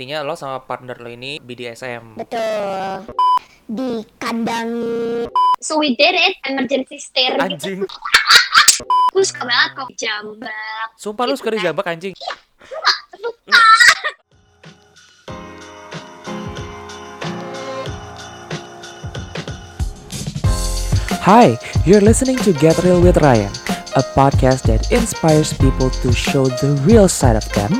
intinya lo sama partner lo ini BDSM. Betul. Di kandang. So we did it, emergency stare gitu. Anjing. Gue suka banget kok jambak. Sumpah lu suka dijambak anjing. Hi, you're listening to Get Real with Ryan, a podcast that inspires people to show the real side of them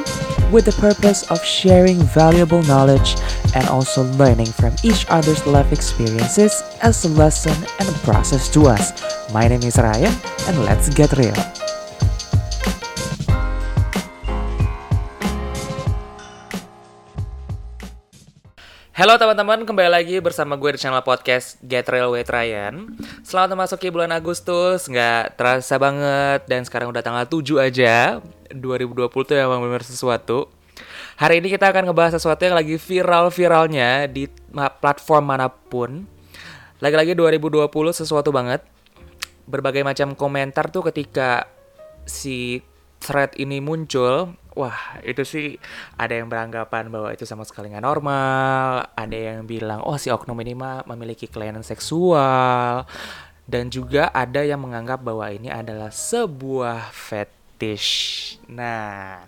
with the purpose of sharing valuable knowledge and also learning from each other's life experiences as a lesson and a process to us. My name is Ryan, and let's get real. Halo teman-teman, kembali lagi bersama gue di channel podcast Get Real with Ryan. Selamat memasuki bulan Agustus, nggak terasa banget. Dan sekarang udah tanggal 7 aja 2020 tuh emang bener sesuatu. Hari ini kita akan ngebahas sesuatu yang lagi viral-viralnya di platform mana pun. Lagi-lagi 2020 sesuatu banget. Berbagai macam komentar tuh ketika si thread ini muncul Wah, itu sih ada yang beranggapan bahwa itu sama sekali nggak normal, ada yang bilang, oh si oknum ini mah memiliki kelainan seksual, dan juga ada yang menganggap bahwa ini adalah sebuah fetish. Nah,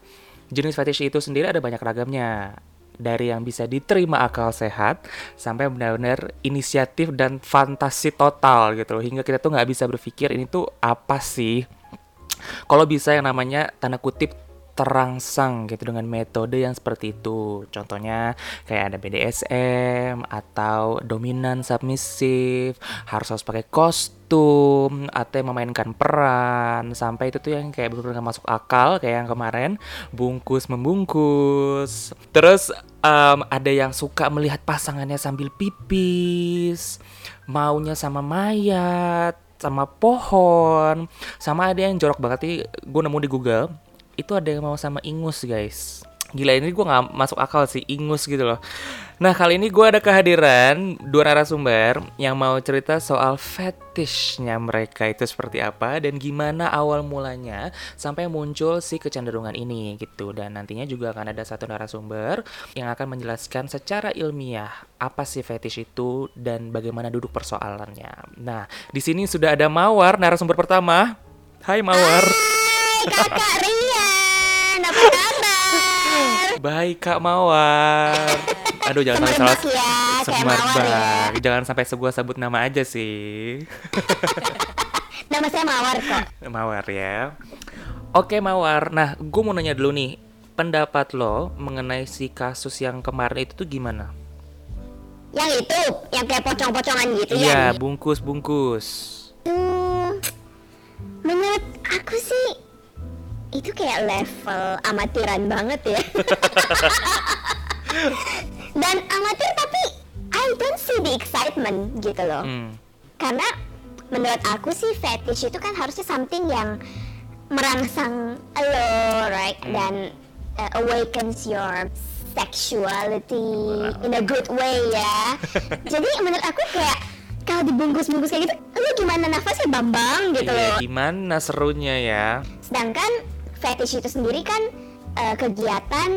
jenis fetish itu sendiri ada banyak ragamnya. Dari yang bisa diterima akal sehat sampai benar-benar inisiatif dan fantasi total gitu loh. Hingga kita tuh nggak bisa berpikir ini tuh apa sih kalau bisa yang namanya tanda kutip terangsang gitu dengan metode yang seperti itu. Contohnya kayak ada BDSM atau dominan submisif, harus harus pakai kostum atau yang memainkan peran sampai itu tuh yang kayak benar-benar masuk akal kayak yang kemarin bungkus membungkus. Terus em, ada yang suka melihat pasangannya sambil pipis, maunya sama mayat, sama pohon, sama ada yang jorok banget nih gue nemu di Google itu ada yang mau sama ingus guys Gila ini gue gak masuk akal sih ingus gitu loh Nah kali ini gue ada kehadiran dua narasumber yang mau cerita soal fetishnya mereka itu seperti apa dan gimana awal mulanya sampai muncul si kecenderungan ini gitu dan nantinya juga akan ada satu narasumber yang akan menjelaskan secara ilmiah apa sih fetish itu dan bagaimana duduk persoalannya. Nah di sini sudah ada Mawar narasumber pertama. Hai Mawar. Hai kakak kabar? Baik Kak Mawar. Aduh jangan sampai salah ya, ya. Jangan sampai sebuah sebut nama aja sih. Nama saya Mawar kok. Mawar ya. Oke Mawar. Nah, gue mau nanya dulu nih, pendapat lo mengenai si kasus yang kemarin itu tuh gimana? Yang itu, yang kayak pocong-pocongan gitu Iya, ya. bungkus-bungkus. Tuh, menurut aku sih itu kayak level amatiran banget ya. Dan amatir tapi I don't see the excitement gitu loh. Hmm. Karena menurut aku sih fetish itu kan harusnya something yang merangsang lo, right? Dan uh, awakens your sexuality in a good way ya. Jadi menurut aku kayak kalau dibungkus-bungkus kayak gitu, lu gimana nafasnya bambang gitu Iya, loh. gimana serunya ya? Sedangkan fetish itu sendiri kan uh, kegiatan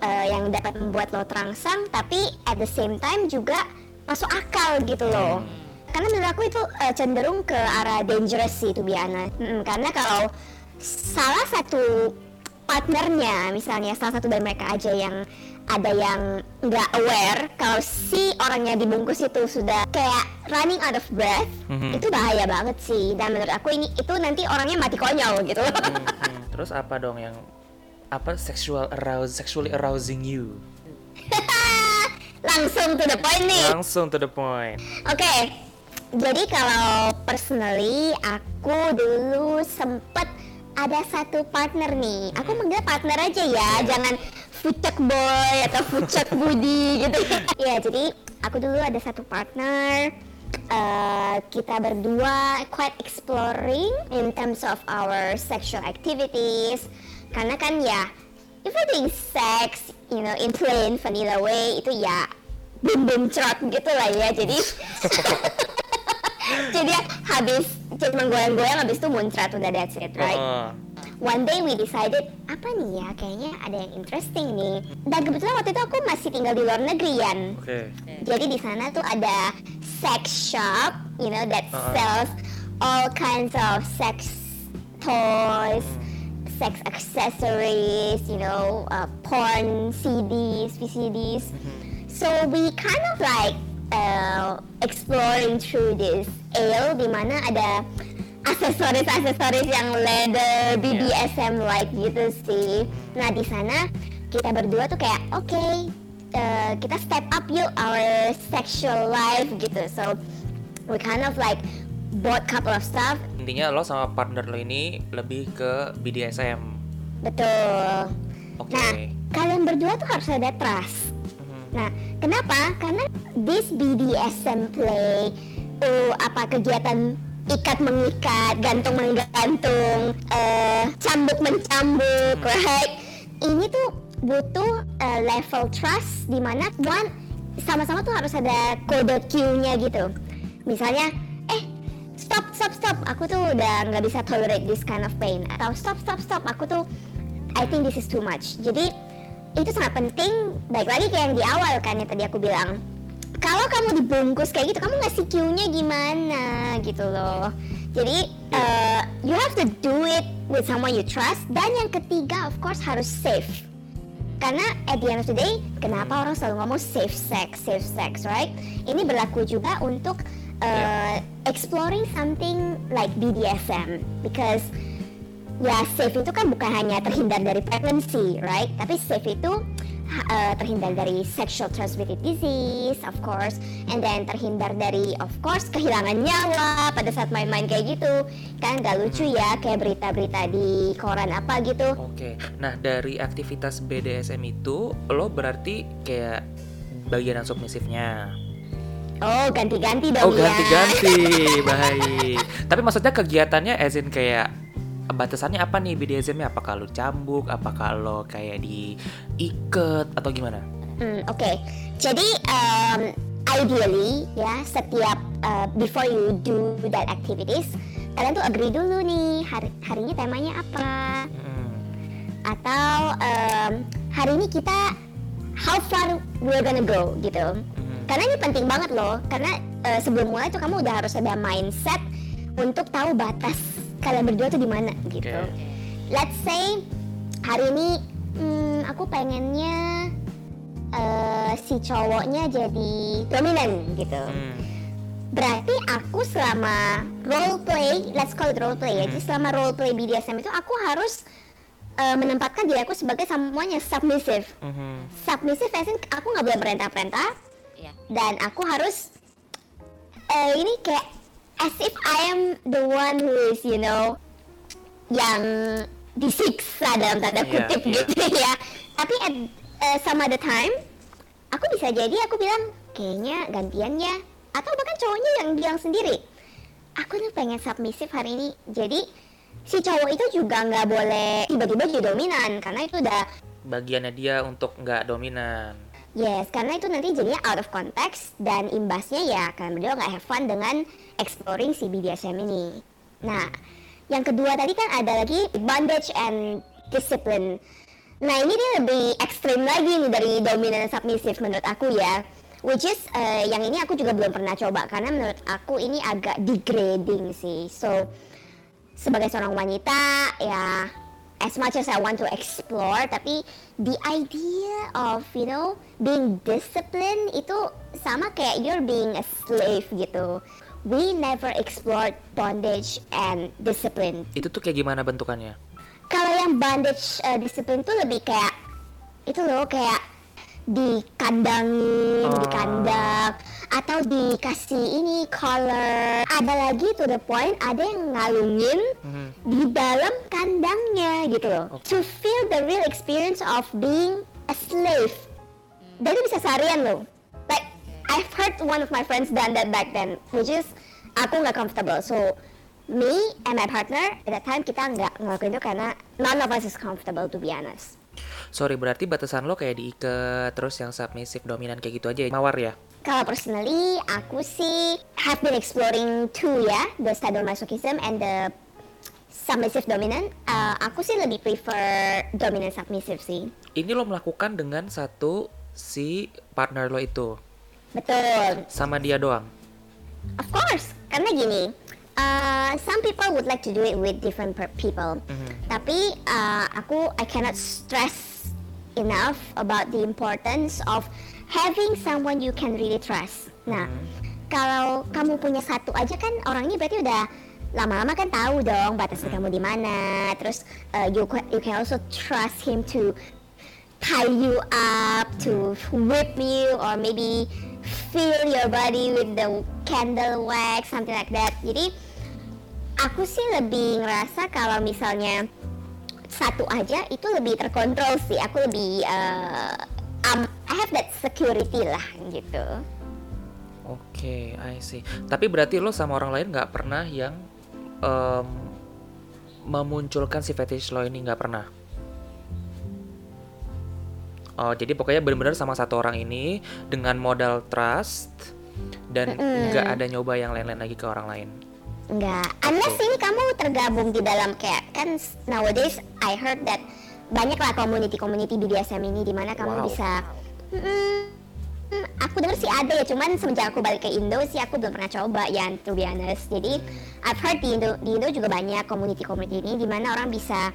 uh, yang dapat membuat lo terangsang, tapi at the same time juga masuk akal gitu loh. Karena menurut aku itu uh, cenderung ke arah dangerous sih to be honest. Mm, karena kalau salah satu partnernya, misalnya salah satu dari mereka aja yang ada yang nggak aware kalau si orang yang dibungkus itu sudah kayak running out of breath, Mhm. itu bahaya banget sih. Dan menurut aku ini itu nanti orangnya mati konyol gitu. Hmm, Terus apa dong yang apa sexual arouse sexually arousing you? Langsung to the point nih. Langsung to the point. Oke, jadi kalau personally aku dulu sempet ada satu partner nih. Aku manggil partner aja ya, jangan fucek boy atau fucek budi gitu. ya, jadi aku dulu ada satu partner. eh, kita berdua quite exploring in terms of our sexual activities. Karena kan ya, if we're doing sex, you know, in plain vanilla way itu ya boom boom cerot gitu lah ya. Jadi jadi habis cuma goyang-goyang habis itu muncrat udah that's it right Heeh. one day we decided apa nih ya kayaknya ada yang interesting nih dan kebetulan waktu itu aku masih tinggal di luar negeri Yan Oke. jadi di sana tuh ada sex shop you know that Uh-uh. sells all kinds of sex toys sex accessories you know uh, porn CDs VCDs so we kind of like uh, exploring through this ale di mana ada aksesoris-aksesoris yang leather BDSM like gitu sih. Nah di sana kita berdua tuh kayak oke uh, kita step up yuk our sexual life gitu. So we kind of like bought couple of stuff. Intinya lo sama partner lo ini lebih ke BDSM. Betul. Oke. Nah kalian berdua tuh harus ada trust. Nah, kenapa? Karena this BDSM play, uh, apa kegiatan ikat mengikat, gantung menggantung, eh, cambuk mencambuk, right? Ini tuh butuh uh, level trust di mana one sama-sama tuh harus ada kode Q-nya gitu. Misalnya, eh stop stop stop, aku tuh udah nggak bisa tolerate this kind of pain. Atau stop stop stop, aku tuh I think this is too much. Jadi itu sangat penting. Baik lagi kayak yang di awal kan yang tadi aku bilang. Kalau kamu dibungkus kayak gitu, kamu ngasih cue-nya gimana gitu loh. Jadi uh, you have to do it with someone you trust. Dan yang ketiga, of course harus safe. Karena at the end of the day, kenapa orang selalu ngomong safe sex, safe sex, right? Ini berlaku juga untuk uh, exploring something like BDSM, because ya safe itu kan bukan hanya terhindar dari pregnancy, right? Tapi safe itu uh, terhindar dari sexual transmitted disease, of course, and then terhindar dari, of course, kehilangan nyawa pada saat main-main kayak gitu. Kan gak lucu ya, kayak berita-berita di koran apa gitu. Oke. Nah, dari aktivitas BDSM itu lo berarti kayak bagian submisifnya. Oh, ganti-ganti dong Oh, ya. ganti-ganti. Baik. Tapi maksudnya kegiatannya as in kayak batasannya apa nih BDSM-nya? Apakah lo cambuk? Apakah lo kayak diikat atau gimana? Hmm, Oke, jadi um, ideally ya setiap uh, before you do that activities, kalian tuh agree dulu nih hari hari ini temanya apa, Hmm. atau um, hari ini kita how far we're gonna go gitu. Mhm. Karena ini penting banget loh, karena uh, sebelum mulai tuh kamu udah harus ada mindset untuk tahu batas kalian berdua tuh di mana gitu. Oke. Let's say hari ini hmm, aku pengennya eh, si cowoknya jadi dominan gitu. Hmm. Berarti aku selama role play, let's call it role play ya. Jadi selama role play BDSM itu aku harus eh, menempatkan diri aku sebagai semuanya submissive. Mhm. Submissive as in aku nggak boleh perintah-perintah Iya. dan aku harus eh, ini kayak as if I am the one who is you know yang disiksa dalam tanda Iya, kutip iya. gitu ya tapi at eh, some other time aku bisa jadi aku bilang kayaknya gantiannya atau bahkan cowoknya yang bilang sendiri aku tuh pengen submissive hari ini jadi si cowok itu juga nggak boleh tiba-tiba jadi dominan karena itu udah Bagiannya dia untuk nggak dominan. Yes, karena itu nanti jadinya out of context dan imbasnya ya kalian berdua nggak have fun dengan exploring si BDSM ini. Nah, yang kedua tadi kan ada lagi bondage and discipline. Nah ini dia lebih ekstrim lagi nih dari dominan submissive menurut aku ya. Which is eh, yang ini aku juga belum pernah coba karena menurut aku ini agak degrading sih. So sebagai seorang wanita ya as much as I want to explore tapi the idea of you know being disciplined itu sama kayak you're being a slave gitu we never explored bondage and discipline Itu tuh kayak gimana bentukannya? kalau yang bondage uh, discipline tuh lebih kayak itu loh kayak dikandangin, Oh. dikandang atau dikasih ini collar. Ada lagi to the point ada yang ngalungin Mhm. di dalam kandangnya gitu loh. To feel the real experience of being a slave. Dan itu bisa seharian loh. I've heard one of my friends done that back then, which is aku nggak comfortable. So me and my partner at that time kita nggak ngelakuin itu karena none of us is comfortable to be honest. Sorry, berarti batasan lo kayak diikat terus yang submissive dominan kayak gitu aja ya? Mawar ya? Kalau personally, aku sih have been exploring two ya, the sadomasochism and the submissive dominant, uh, aku sih lebih prefer dominant submissive sih. Ini lo melakukan dengan satu si partner lo itu Betul. sama dia doang. Of course, karena gini, uh, some people would like to do it with different people. Mhm. Tapi uh, aku I cannot stress enough about the importance of having someone you can really trust. Nah, kalau kamu punya satu aja kan orang ini berarti udah lama-lama kan tahu dong batasnya kamu di mana. Terus uh, you you can also trust him to tie you up, to whip you, or maybe fill your body with the candle wax, something like that. Jadi aku sih lebih ngerasa kalau misalnya satu aja itu lebih terkontrol sih. Aku lebih uh, um, I have that security lah gitu. Oke, I see. Tapi berarti lo sama orang lain nggak pernah yang em, memunculkan si fetish lo ini nggak pernah. Oh, jadi pokoknya benar-benar sama satu orang ini dengan modal trust dan nggak ada nyoba yang lain-lain lagi ke orang lain. Enggak. Unless ini kamu tergabung di dalam kayak kan nowadays I heard that banyak lah community-community BDSM ini di mana kamu Wow. bisa Hmm, aku denger sih ada ya, cuman semenjak aku balik ke Indo sih aku belum pernah coba ya, to be honest. Jadi I've heard di Indo, di Indo juga banyak community-community ini di mana orang bisa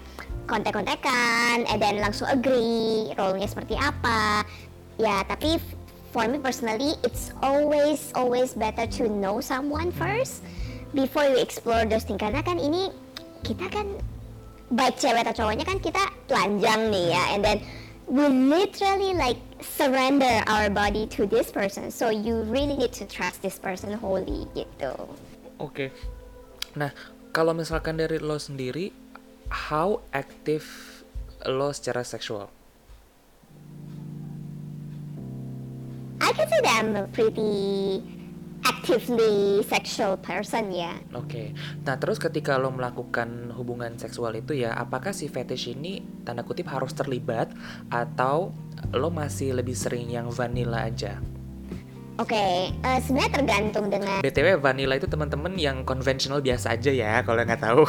kontak-kontakan, and then langsung agree role-nya seperti apa. Ya, tapi for me personally, it's always always better to know someone first before you explore those things. Karena kan ini kita kan baik cewek atau cowoknya kan kita telanjang nih ya, and then we literally like surrender our body to this person. So you really need to trust this person wholly gitu. Oke. Nah, kalau misalkan dari lo sendiri, how active lo secara seksual? I can say that I'm a pretty actively sexual person ya. Oke. Nah, terus ketika lo melakukan hubungan seksual itu ya, apakah si fetish ini tanda kutip harus terlibat atau lo masih lebih sering yang vanilla aja? Oke, eh, sebenarnya tergantung dengan BTW vanilla itu teman-teman yang konvensional biasa aja ya, kalau nggak tahu.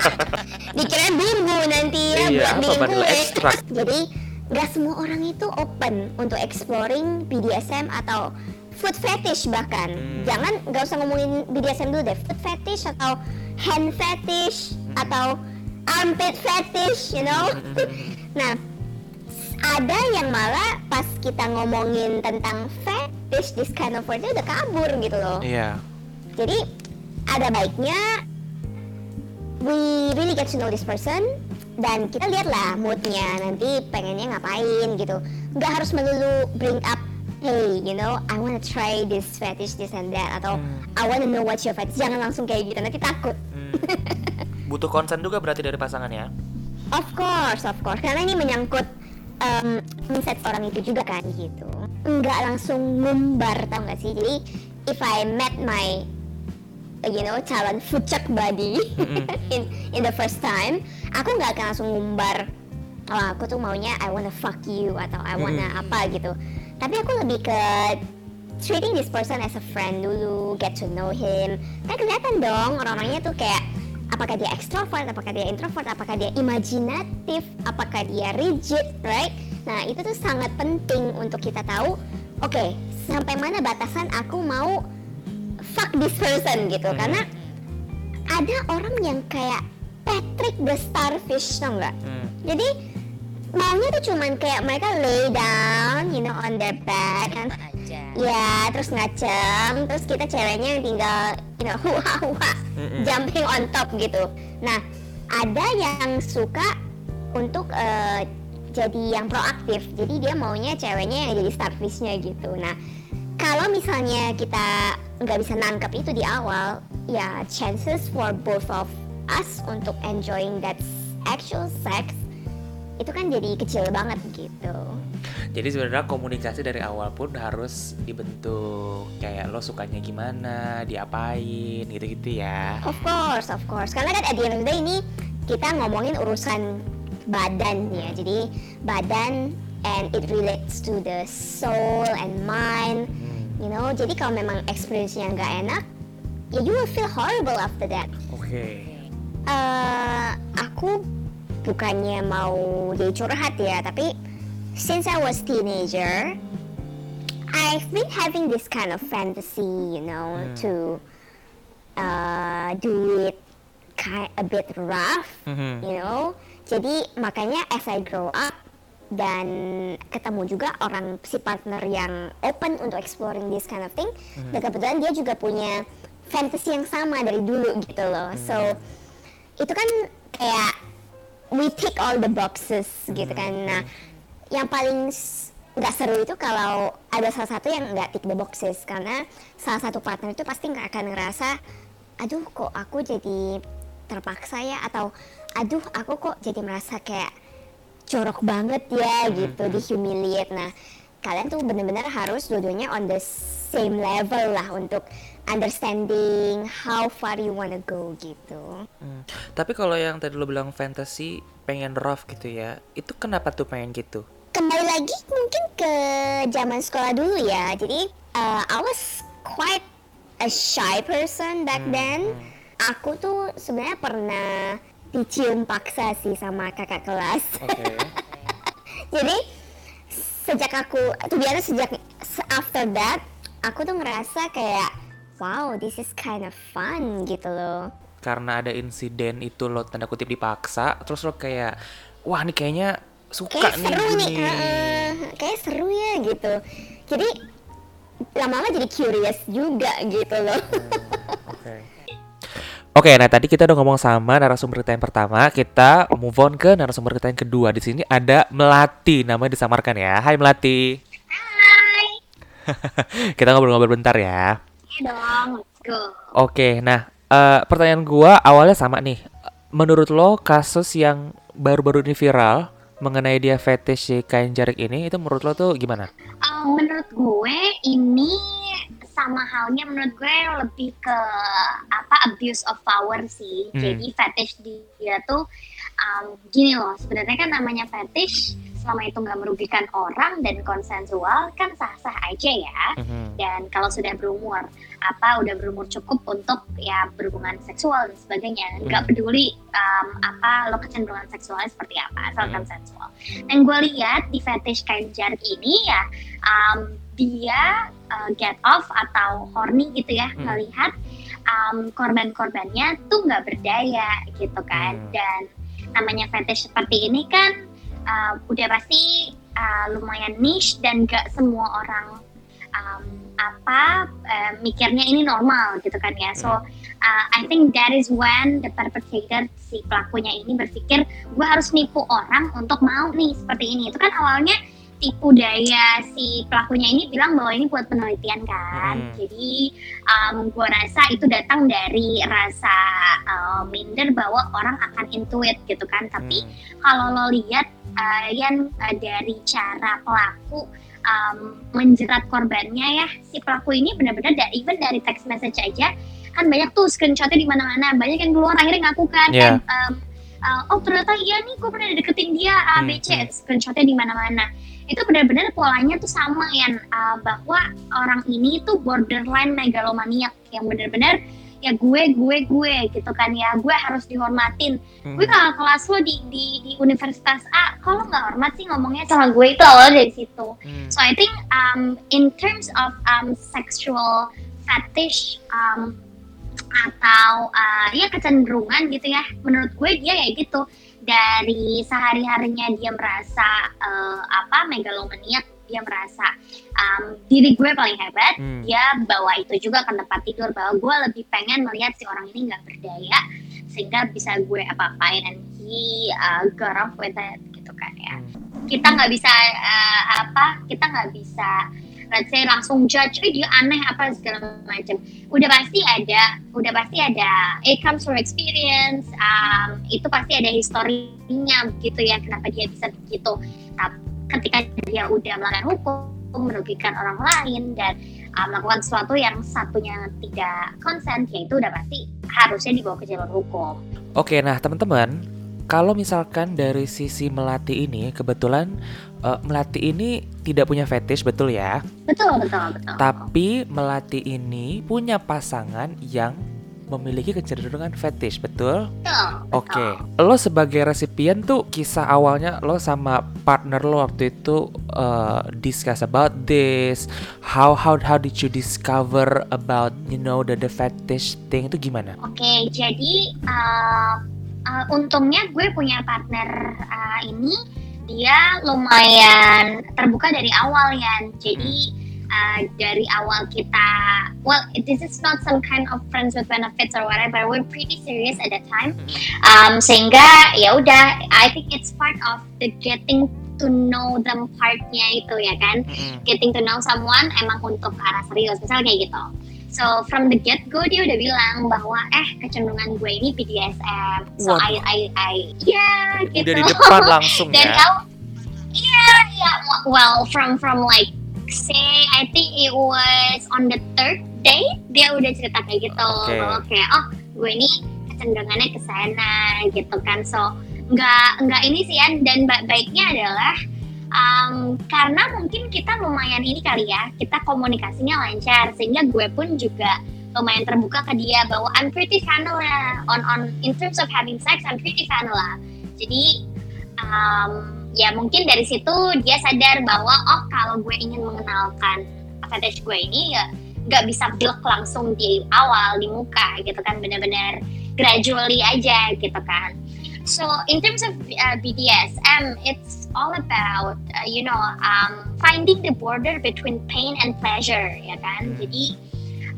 dikira bumbu nanti ya Iya, buat bikin vanilla kue. extract? Jadi nggak semua orang itu open untuk exploring BDSM atau food fetish bahkan. Hmm. Jangan nggak usah ngomongin BDSM dulu deh, food fetish atau hand fetish Hmm. atau armpit fetish, you know. nah, ada yang malah pas kita ngomongin tentang fetish, this kind of word dia udah kabur gitu loh. Iya. Jadi ada baiknya we really get to know this person dan kita lihatlah moodnya nanti pengennya ngapain gitu. Nggak harus melulu bring up hey you know I wanna try this fetish this and that atau I wanna know what's your fetish jangan langsung kayak gitu nanti takut. Hmm. Butuh konsen juga berarti dari pasangan ya? Of course, of course. Karena ini menyangkut um, mindset orang itu juga kan gitu. Nggak langsung ngumbar tau nggak sih? Jadi if I met my you know calon fucek buddy in in the first time, aku nggak akan langsung ngumbar. Oh, aku tuh maunya I wanna fuck you atau I wanna apa gitu. Tapi aku lebih ke treating this person as a friend dulu, get to know him. Kan kelihatan dong orang-orangnya tuh kayak apakah dia extrovert, apakah dia introvert, apakah dia imajinatif, apakah dia rigid, right? Nah itu tuh sangat penting untuk kita tahu. Oke, sampai mana batasan aku mau fuck this person gitu? Karena ada orang yang kayak Patrick the Starfish, tau nggak? Hmm. Jadi maunya tuh cuman kayak mereka lay down, you know, on their bed kan. Ya, terus ngacem, terus kita ceweknya yang tinggal, you know, hua hua, jumping on top gitu. Nah, ada yang suka untuk eh, jadi yang proaktif, jadi dia maunya ceweknya yang jadi starfishnya gitu. Nah, kalau misalnya kita nggak bisa nangkep itu di awal, ya chances for both of us untuk enjoying that actual sex itu kan jadi kecil banget gitu. Jadi sebenarnya komunikasi dari awal pun harus dibentuk kayak lo sukanya gimana, diapain gitu-gitu ya. Of course, of course. Karena kan at the end of the day ini kita ngomongin urusan badan ya. Jadi badan and it relates to the soul and mind. You know, jadi kalau memang experience-nya nggak enak, ya you will feel horrible after that. Oke. eh, aku bukannya mau jadi curhat ya, tapi since I was teenager, I've been having this kind of fantasy, you know, Hmm. to uh, do it kind a bit rough, Mhm. you know. Jadi makanya as I grow up dan ketemu juga orang si partner yang open untuk exploring this kind of thing, dan kebetulan dia juga punya fantasy yang sama dari dulu gitu loh. So itu kan kayak we tick all the boxes gitu kan. Nah, yang paling nggak seru itu kalau ada salah satu yang nggak tick the boxes karena salah satu partner itu pasti nggak akan ngerasa, aduh kok aku jadi terpaksa ya atau aduh aku kok jadi merasa kayak jorok banget ya gitu di humiliate. Nah, kalian tuh bener-bener harus dua-duanya on the same level lah untuk understanding how far you wanna go gitu. Hmm. Tapi kalau yang tadi lo bilang fantasy pengen rough gitu ya, itu kenapa tuh pengen gitu? kembali lagi mungkin ke zaman sekolah dulu ya. Jadi uh, I was quite a shy person back then. Aku tuh sebenarnya pernah dicium paksa sih sama kakak kelas. Oke. Jadi sejak aku, tuh biasa sejak se- after that, aku tuh ngerasa kayak wow this is kind of fun gitu loh. Karena ada insiden itu lo tanda kutip dipaksa, terus lo kayak wah ini kayaknya suka Kayak nih seru nih, gini. heeh. kayak seru ya gitu. Jadi lama-lama jadi curious juga gitu loh. Oke. Oke, nah tadi kita udah ngomong sama narasumber kita yang pertama, kita move on ke narasumber kita yang kedua. Di sini ada Melati, namanya disamarkan ya. Hai Melati. Hai. kita ngobrol-ngobrol bentar ya. Iya dong, let's go. Oke, nah eh, pertanyaan gua awalnya sama nih. Menurut lo kasus yang baru-baru ini viral mengenai dia fetish si kain jarik ini itu menurut lo tuh gimana? Um, menurut gue ini sama halnya menurut gue lebih ke apa abuse of power sih. Hmm. Jadi fetish dia tuh um, gini loh. Sebenarnya kan namanya fetish selama itu nggak merugikan orang dan konsensual kan sah-sah aja ya. Mhm. dan kalau sudah berumur apa udah berumur cukup untuk ya berhubungan seksual dan sebagainya nggak Hmm. peduli um, apa lo kecenderungan seksualnya seperti apa asal Hmm. konsensual dan gue lihat di fetish kain jarik ini ya um, dia uh, get off atau horny gitu ya Hmm. melihat um, korban-korbannya tuh nggak berdaya gitu kan Hmm. dan namanya fetish seperti ini kan uh, udah pasti uh, lumayan niche dan gak semua orang um, apa uh, mikirnya ini normal gitu kan ya so uh, I think that is when the perpetrator si pelakunya ini berpikir gue harus nipu orang untuk mau nih seperti ini itu kan awalnya tipu daya si pelakunya ini bilang bahwa ini buat penelitian kan Hmm. jadi um, gue rasa itu datang dari rasa uh, minder bahwa orang akan intuit gitu kan tapi Hmm. kalau lo lihat uh, yang uh, dari cara pelaku um, menjerat korbannya ya si pelaku ini benar-benar dari even dari text message aja kan banyak tuh screenshotnya di mana-mana banyak yang keluar akhirnya ngaku kan Yeah. um, uh, oh ternyata iya nih gue pernah deketin dia A B C Hmm, screenshotnya di mana-mana itu benar-benar polanya tuh sama yang uh, bahwa orang ini tuh borderline megalomaniak. Yang benar-benar ya gue gue gue gitu kan ya. Gue harus dihormatin. Hmm. gue kalau kelas lo di, di, di universitas A. Kalau nggak hormat sih ngomongnya? Sama gue itu awalnya dari situ. Hmm. so I think um, in terms of um, sexual fetish um, atau uh, ya kecenderungan gitu ya menurut gue dia ya gitu dari sehari harinya dia merasa uh, apa megalomaniak dia merasa um, diri gue paling hebat Hmm. dia bawa itu juga ke tempat tidur bahwa gue lebih pengen melihat si orang ini nggak berdaya sehingga bisa gue apa-apain and he uh, got off with it gitu kan ya Hmm. kita nggak bisa uh, apa kita nggak bisa let's say langsung judge eh dia aneh apa segala macam. Udah pasti ada udah pasti ada it comes from experience um, itu pasti ada historinya gitu ya kenapa dia bisa begitu. Tapi ketika dia udah melanggar hukum merugikan orang lain dan uh, melakukan sesuatu yang satunya tidak konsen ya itu udah pasti harusnya dibawa ke jalur hukum. Oke, nah teman-teman, kalau misalkan dari sisi melati ini, kebetulan eh, melati ini tidak punya fetish, betul ya? betul betul betul Tapi melati ini punya pasangan yang memiliki kecenderungan fetish, betul? Betul. Oke, lo sebagai resipien tuh kisah awalnya lo sama partner lo waktu itu uh, discuss about this. How how how did you discover about you know the the fetish thing itu gimana? Oke, jadi uh, uh, untungnya gue punya partner uh, ini dia lumayan terbuka dari awal ya. Jadi uh, dari awal kita, well, this is not some kind of friends with benefits or whatever. We're pretty serious at that time. Um, sehingga ya udah, I think it's part of the getting to know them partnya itu ya kan. Getting to know someone emang untuk arah serius, misalnya kayak gitu. So from the get go dia udah bilang bahwa eh kecenderungan gue ini BDSM. So I I I ya gitu. Udah di depan langsung Dan ya. kau iya iya well from from like say I think it was on the third day dia udah cerita kayak gitu Oke. bahwa kayak oh gue ini kecenderungannya ke sana gitu kan so nggak nggak ini sih An. dan ba- baiknya adalah um, karena mungkin kita lumayan ini kali ya kita komunikasinya lancar sehingga gue pun juga lumayan terbuka ke dia bahwa I'm pretty vanilla on on in terms of having sex I'm pretty vanilla jadi um, ya mungkin dari situ dia sadar bahwa oh kalau gue ingin mengenalkan fetish gue ini ya nggak bisa blok langsung di awal di muka gitu kan benar-benar gradually aja gitu kan so in terms of uh, BDSM it's all about uh, you know um, finding the border between pain and pleasure ya kan jadi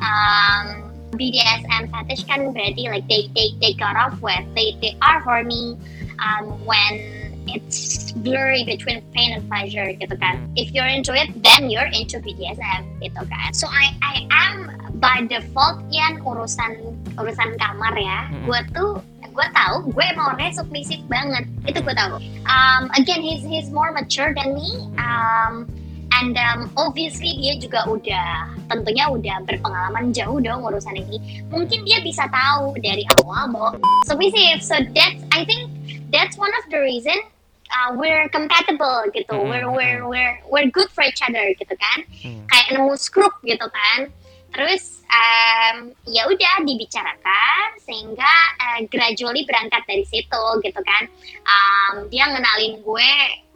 um, BDSM fetish kan berarti like they they they got off with they they are horny um, when it's blurry between pain and pleasure gitu kan. If you're into it, then you're into BDSM gitu kan. So I I am by default yang urusan urusan kamar ya. Mm-mm. Gue tuh gue tahu gue orangnya submisif banget. Itu gue tahu. Um, again he's he's more mature than me. Um, and um, obviously dia juga udah tentunya udah berpengalaman jauh dong urusan ini. Mungkin dia bisa tahu dari awal bahwa submissive. So that's I think that's one of the reason uh, we're compatible gitu. Mm-mm, We're we're we're we're good for each other gitu kan. Hmm. Kayak nemu skrup gitu kan. Terus um, ya udah dibicarakan sehingga uh, gradually berangkat dari situ gitu kan. Um, dia ngenalin gue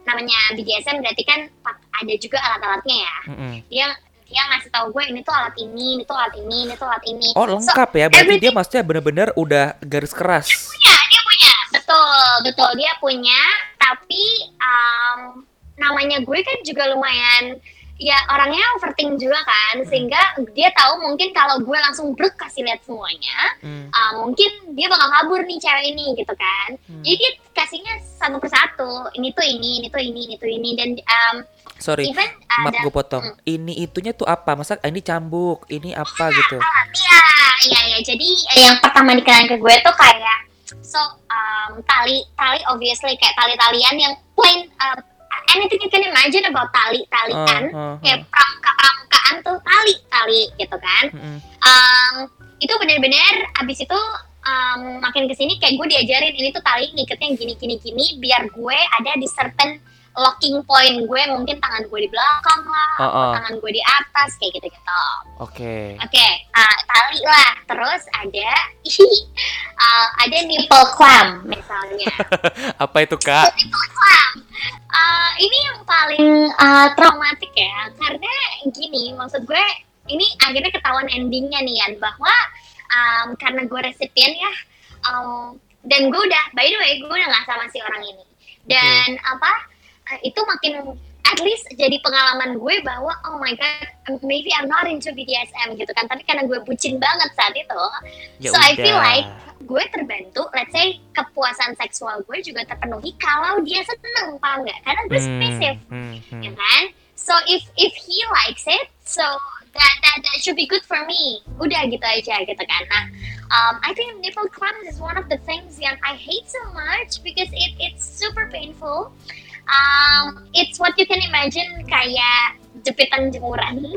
namanya BDSM berarti kan ada juga alat-alatnya ya. Mm-mm. Dia dia ngasih tahu gue ini tuh alat ini, ini tuh alat ini, ini tuh alat ini. Oh So, lengkap ya, berarti dia maksudnya bener-bener udah garis keras. punya, dia punya. Betul, betul dia punya. Tapi um, namanya gue kan juga lumayan ya orangnya overthink juga kan sehingga dia tahu mungkin kalau gue langsung bruk kasih lihat semuanya Hmm. uh, mungkin dia bakal kabur nih cewek ini gitu kan Hmm. jadi dia kasihnya satu persatu ini tuh ini ini tuh ini ini tuh ini dan um, Sorry, even maaf ada gue potong. Ini itunya tuh apa? Masa ah, ini cambuk, ini apa gitu? Iya, iya, iya. Jadi yang pertama dikenalin ke gue tuh kayak so um, tali tali obviously kayak tali talian yang plain um, anything you can imagine about tali talian Oh, oh, kayak pramuka pramukaan tuh tali tali gitu kan. Mm-mm. Um, itu bener-bener abis itu um, makin ke sini kayak gue diajarin ini tuh tali ngiketnya gini gini gini biar gue ada di certain locking point gue mungkin tangan gue di belakang lah Oh, atau oh. tangan gue di atas kayak gitu gitu Oke. Oke, uh, tali lah. Terus ada uh, ada nipple clamp misalnya. apa itu kak? nipple. Uh, ini yang paling uh, traumatik ya, karena gini, maksud gue ini akhirnya ketahuan endingnya nih Yan, bahwa um, karena gue resipien ya, um, dan gue udah, by the way, gue udah nggak sama si orang ini. Dan apa? uh, itu makin at least jadi pengalaman gue bahwa oh my god maybe I'm not into BDSM gitu kan. Tapi karena gue bucin banget saat itu Ya so I feel udah. like gue terbantu let's say kepuasan seksual gue juga terpenuhi kalau dia seneng paham nggak? Karena gue submissive hmm, hmm. ya kan? So if if he likes it so that that, that should be good for me. Udah gitu aja gitu kan. Nah um, I think nipple clamps is one of the things yang I hate so much because it it's super painful um, it's what you can imagine kayak jepitan jemuran.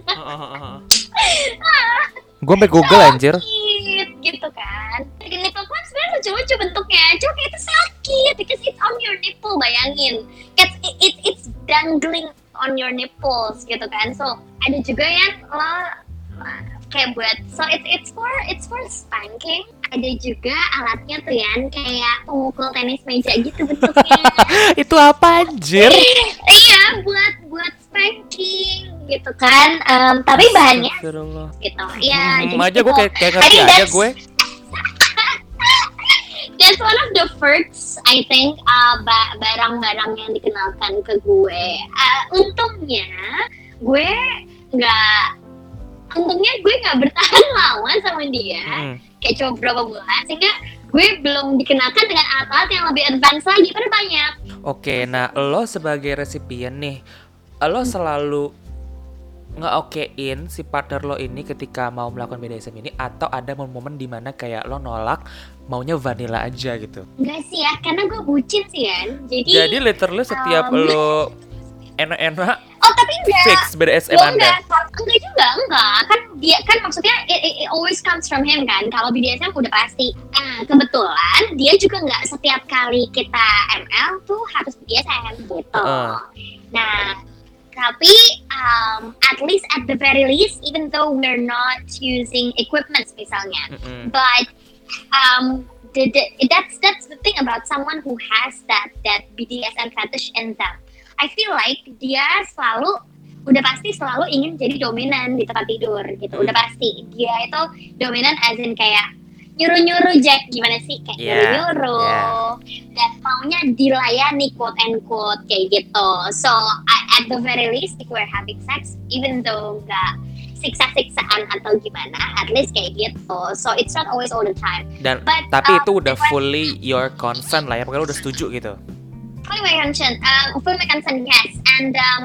Gue sampai Google anjir. sakit gitu kan. Nipple clamp sebenarnya lucu-lucu bentuknya. Cuma kayak itu sakit because it's on your nipple bayangin. It's, it, it, it's dangling on your nipples gitu kan. So ada juga yang lo kayak buat so it's it's for it's for spanking ada juga alatnya tuh ya kayak pemukul tenis meja gitu bentuknya Itu apa anjir? iya buat buat spanking gitu kan Em, tapi bahannya gitu ya Hmm, aja gue gitu. kayak, kayak ngerti aja gue. that's one of the first I think uh, ba- barang-barang yang dikenalkan ke gue. Uh, untungnya gue nggak untungnya gue nggak bertahan lama sama dia Hmm. kayak cuma berapa bulan sehingga gue belum dikenalkan dengan alat-alat yang lebih advance lagi pada banyak Oke, nah lo sebagai resipien nih, lo selalu ngeokein si partner lo ini ketika mau melakukan BDSM ini atau ada momen-momen di mana kayak lo nolak maunya vanilla aja gitu. enggak sih ya karena gue bucin sih kan jadi, Jadi literally setiap um, lo enak-enak oh tapi enggak fix BDSM Lo Anda. enggak, enggak juga, enggak. Kan dia kan maksudnya it, it- it always comes from him kan. Kalau BDSM udah pasti. Nah, kebetulan dia juga nggak setiap kali kita ML tuh harus BDSM gitu. Heeh. Nah, tapi um, at least at the very least, even though we're not using equipment misalnya, Mm-mm. but um, the, the, that's that's the thing about someone who has that that BDSM fetish in them. I feel like dia selalu udah pasti selalu ingin jadi dominan di tempat tidur gitu. Udah pasti dia itu dominan as in kayak nyuruh-nyuruh Jack gimana sih kayak Yeah, nyuruh-nyuruh dan maunya dilayani quote and quote kayak gitu. So I- at the very least if we're having sex even though nggak siksa-siksaan atau gimana at least kayak gitu. So it's not always all the time. Dan But, tapi uh, itu udah fully your concern lah ya, pokoknya lo udah setuju gitu. My consent, uh, my consent, yes. And um,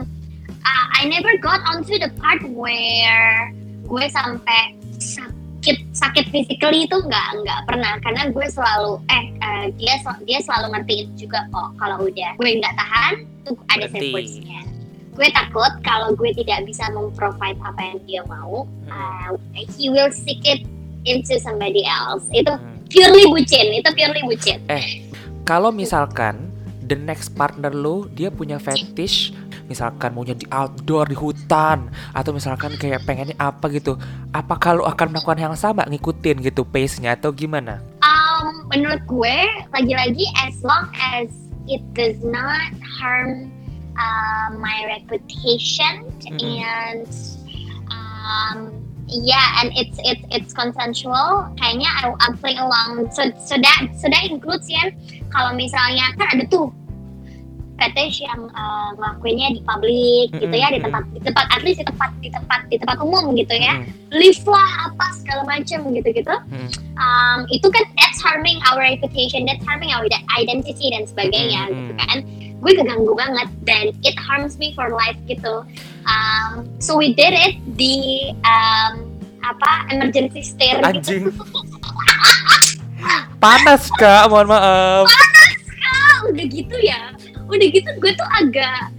uh, I never got onto the part where gue sampai sakit sakit physically itu nggak nggak pernah karena gue selalu eh uh, dia sel- dia selalu ngertiin juga kok kalau udah gue nggak tahan tuh ada safe Berhenti. words-nya. Gue takut kalau gue tidak bisa memprovide apa yang dia mau, uh, he will seek it into somebody else. Itu Hmm. purely bucin, itu purely bucin. Kalau misalkan the next partner lo dia punya fetish misalkan maunya di outdoor di hutan atau misalkan kayak pengennya apa gitu apa kalau akan melakukan yang sama ngikutin gitu pace-nya atau gimana Um, menurut gue lagi-lagi as long as it does not harm uh, my reputation Mhm. and um, yeah and it's it's it's consensual kayaknya I, I'm playing along so so that so that includes ya kalau misalnya kan ada tuh fetish yang uh, ngelakuinnya di publik gitu ya di tempat di tempat at least di tempat di tempat di tempat umum gitu ya. Hmm, lift lah apa segala macam gitu-gitu. Hmm. um, itu kan that's harming our reputation that's harming our identity dan sebagainya Hmm, gitu kan. Gue keganggu banget dan it harms me for life gitu. Um, so we did it di um, apa emergency stair gitu. Anjing. Panas kak. Mohon maaf. Ah, udah gitu ya udah gitu gue tuh agak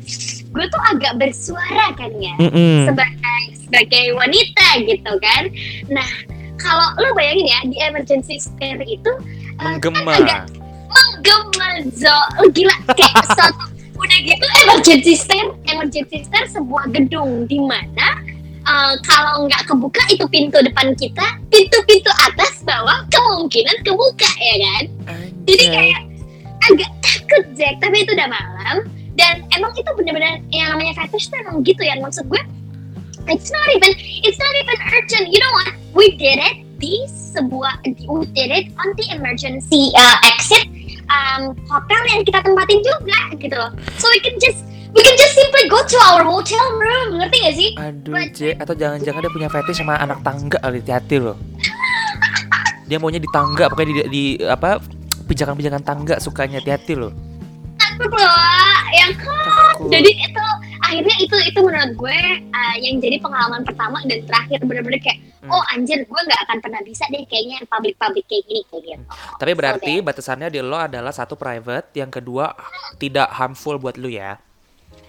gue tuh agak bersuara kan ya Mm-mm. sebagai sebagai wanita gitu kan. Nah, kalau lo bayangin ya di emergency spare itu eh, menggema agak menggema zo gila kayak satu udah gitu emergency spare emergency spare sebuah gedung di mana eh, kalau nggak kebuka itu pintu depan kita, pintu-pintu atas bawah kemungkinan kebuka ya kan. Jadi Anjay. kayak agak takut Jack, tapi itu udah malam. Dan emang itu bener-bener yang namanya fetish tuh emang gitu ya. Maksud gue it's not even it's not even urgent. You know what? We did it di sebuah we did it on the emergency uh, exit um, hotel yang kita tempatin juga gitu loh. So we can just we can just simply go to our hotel room. Ngerti gak sih? Aduh, But- J, atau jangan-jangan dia punya fetish sama anak tangga hati-hati loh. Dia maunya di tangga, pokoknya di, di apa pijakan-pijakan tangga sukanya hati-hati loh. takut loh yang Takut. jadi itu akhirnya itu itu menurut gue uh, yang jadi pengalaman pertama dan terakhir bener-bener kayak Hmm. oh anjir gue nggak akan pernah bisa deh kayaknya public public kayak gini kayak gitu Tapi berarti batasannya di lo adalah satu private, yang kedua tidak harmful buat lu ya.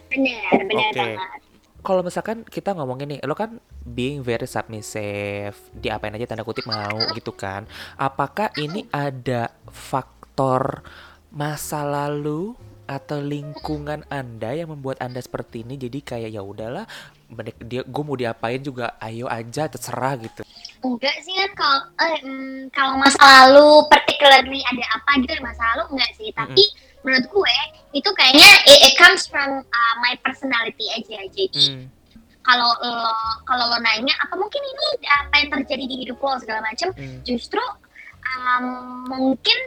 bener bener Oke. banget Kalau misalkan kita ngomongin nih, lo kan being very submissive, diapain aja tanda kutip mau gitu kan. Apakah ini ada faktor masa lalu atau lingkungan Anda yang membuat Anda seperti ini? Jadi kayak ya udahlah, dia gue mau diapain juga ayo aja terserah gitu enggak sih kan kalau eh, mm, kalau masa lalu particularly ada apa gitu masa lalu enggak sih tapi menurut gue itu kayaknya it, it comes from uh, my personality aja jadi Hmm. kalau lo kalau lo nanya apa mungkin ini apa yang terjadi di hidup lo segala macam Hmm. justru um, mungkin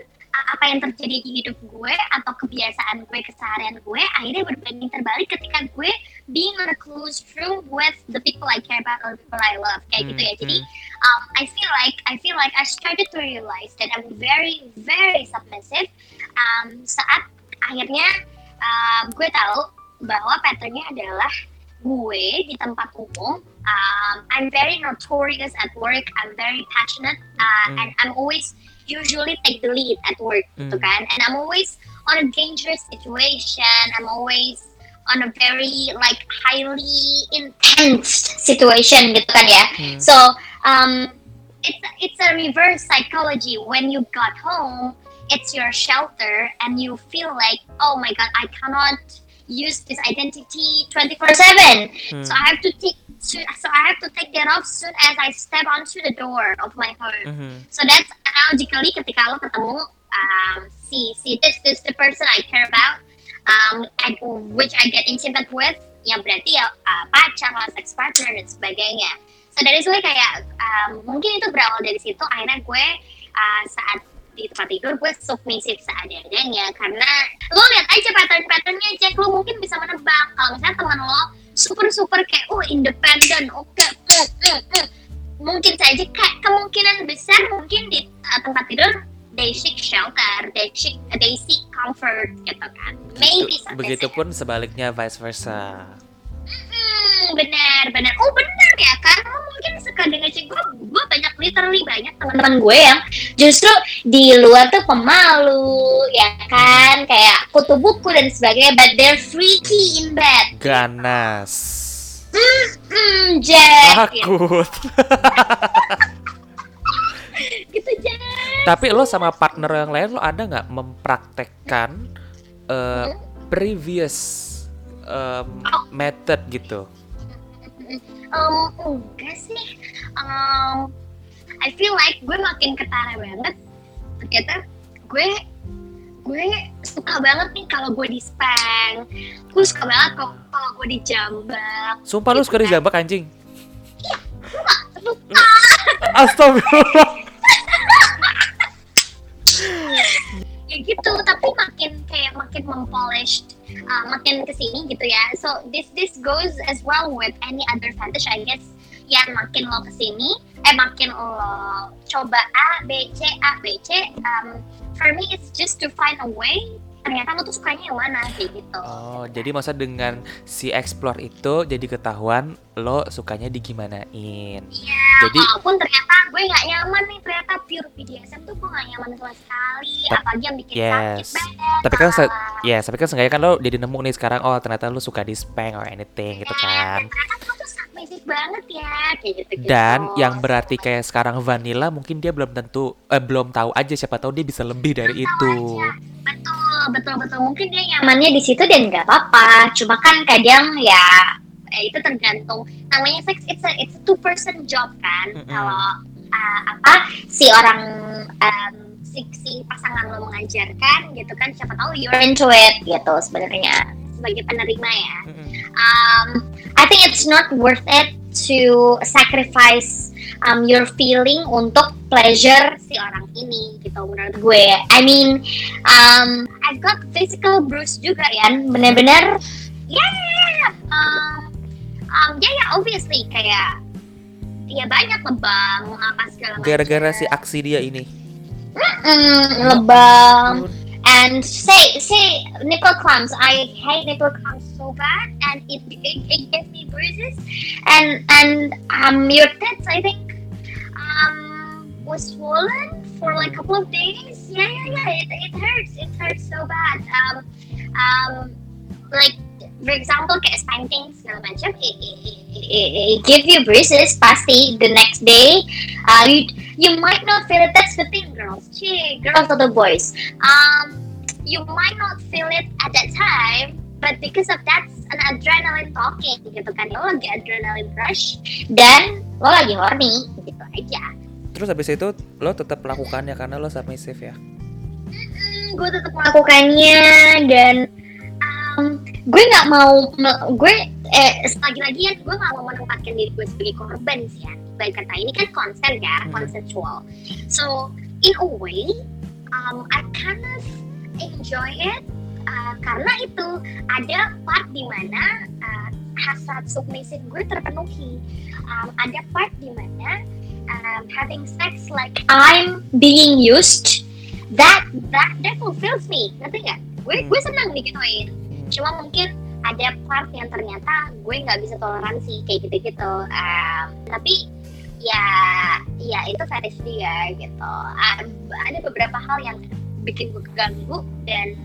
apa yang terjadi di hidup gue atau kebiasaan gue keseharian gue akhirnya berbanding terbalik ketika gue being on a close room with the people I care about or the people I love kayak gitu ya. Jadi um, I feel like I feel like I started to realize that I'm very very submissive. Um, saat akhirnya um, gue tahu bahwa patternnya adalah gue di tempat umum um, I'm very notorious at work I'm very passionate uh, Hmm. and I'm always usually take the lead at work gitu Hmm. kan and I'm always on a dangerous situation I'm always on a very like highly intense situation gitu kan ya Hmm. so um, it's it's a reverse psychology. When you got home, it's your shelter, and you feel like, oh my god, I cannot use this identity twenty four seven. Hmm. So I have to take so I have to take that off soon as I step onto the door of my home. Mhm. So that's analogically ketika lo ketemu um, si si this this the person I care about, um, and which I get intimate with, ya berarti ya uh, pacar lah, sex partner dan sebagainya. So dari gue kayak um, mungkin itu berawal dari situ akhirnya gue uh, saat di tempat tidur gue submisif seadanya karena lo lihat aja pattern-patternnya Jack lo mungkin bisa menebak. Kalau misalnya teman lo super super kayak oh independen oke eh, eh, eh. mungkin saja kayak kemungkinan besar mungkin di uh, tempat tidur they seek shelter they seek they seek comfort gitu kan. Maybe Begitu- begitupun sebaliknya vice versa Hmm, benar, benar. Oh, benar ya kan? Lo mungkin suka dengan sih gue, gue banyak literally banyak teman-teman gue yang justru di luar tuh pemalu, ya kan? Kayak kutu buku dan sebagainya, but they're freaky in bed. ganas Hmm, Jack. Ya, takut gitu Jack. tapi lo sama partner yang lain lo ada nggak mempraktekkan eh, previous em, method gitu Um, enggak sih. Um, I feel like gue makin ketara banget. Ternyata gue gue suka banget nih kalau gue di spank. Gue suka banget kalau gue dijambak. sumpah lo suka Gitu kan. dijambak anjing Suka. astagfirullah ya gitu tapi makin kayak makin mempolished uh, makin ke sini gitu ya. So this this goes as well with any other fetish I guess yang makin lo ke sini. Eh makin lo coba A B C A B C. Um, for me it's just to find a way ternyata lo tuh sukanya yang mana? Kayak gitu. Oh jadi masa dengan si explore itu jadi ketahuan lo sukanya digimanain. Iya, jadi walaupun ternyata gue nggak nyaman nih ternyata pure BDSM tuh gue nggak nyaman sama sekali apalagi yang bikin sakit yes. badan tapi kan se- ya tapi kan seenggaknya kan lo jadi nemu nih sekarang oh ternyata lo suka di spank or anything gitu kan. ternyata tuh submissive banget ya kayak gitu gitu dan yang berarti kayak sekarang vanilla mungkin dia belum tentu eh, belum tahu aja siapa tahu dia bisa lebih dari itu. betul betul betul mungkin dia nyamannya di situ dan nggak apa-apa cuma kan kadang ya eh, itu tergantung namanya sex it's a it's a two person job kan Mm-mm. kalau uh, apa si orang um, si, si pasangan lo mengajarkan gitu kan siapa tahu you're into it gitu sebenarnya sebagai penerima ya Mm-mm. um, I think it's not worth it to sacrifice um, your feeling untuk pleasure si orang ini gitu menurut gue. I mean, um, I've got physical bruise juga ya, bener-bener, ya, yeah, um, um, ya ya obviously kayak ya banyak lebam apa segala macam. gara-gara si aksi dia ini Mm, lebam and say say nipple clamps. I hate nipple clamps so bad, and it it, it gives me bruises. And and um your tits, I think, um was swollen for like a couple of days. Yeah, yeah, yeah. It, it hurts. It hurts so bad. Um um like for example kayak spanking segala macam it, it, it, it, it give you bruises pasti the next day uh, you you might not feel it. That's the thing girls. Gee, girls or the boys. Um you might not feel it at that time but because of that an adrenaline talking gitu kan. Lo lagi adrenaline rush dan lo lagi horny gitu aja. Terus habis itu lo tetap melakukannya karena lo submissive ya. hmm, gue tetap melakukannya dan gue nggak mau gue eh selagi lagi ya gue nggak mau menempatkan diri gue sebagai korban sih ya. Baik kata ini kan konsen ya Hmm. consensual so in a way um, I kind of enjoy it uh, karena itu ada part di mana uh, hasrat submissive gue terpenuhi. Um, ada part di mana um, having sex like I'm being used that that that fulfills me. Ngerti nggak? Gue Hmm. gue senang digituin cuma mungkin ada part yang ternyata gue nggak bisa toleransi kayak gitu gitu tapi ya ya itu fetish dia gitu Ah, ada beberapa hal yang bikin gue keganggu dan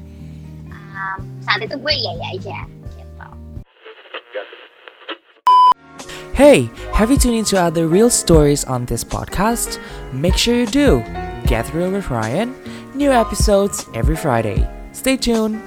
um, saat itu gue iya iya aja gitu Hey, have you tuned into other real stories on this podcast? Make sure you do. Get Real with Ryan. New episodes every Friday. Stay tuned.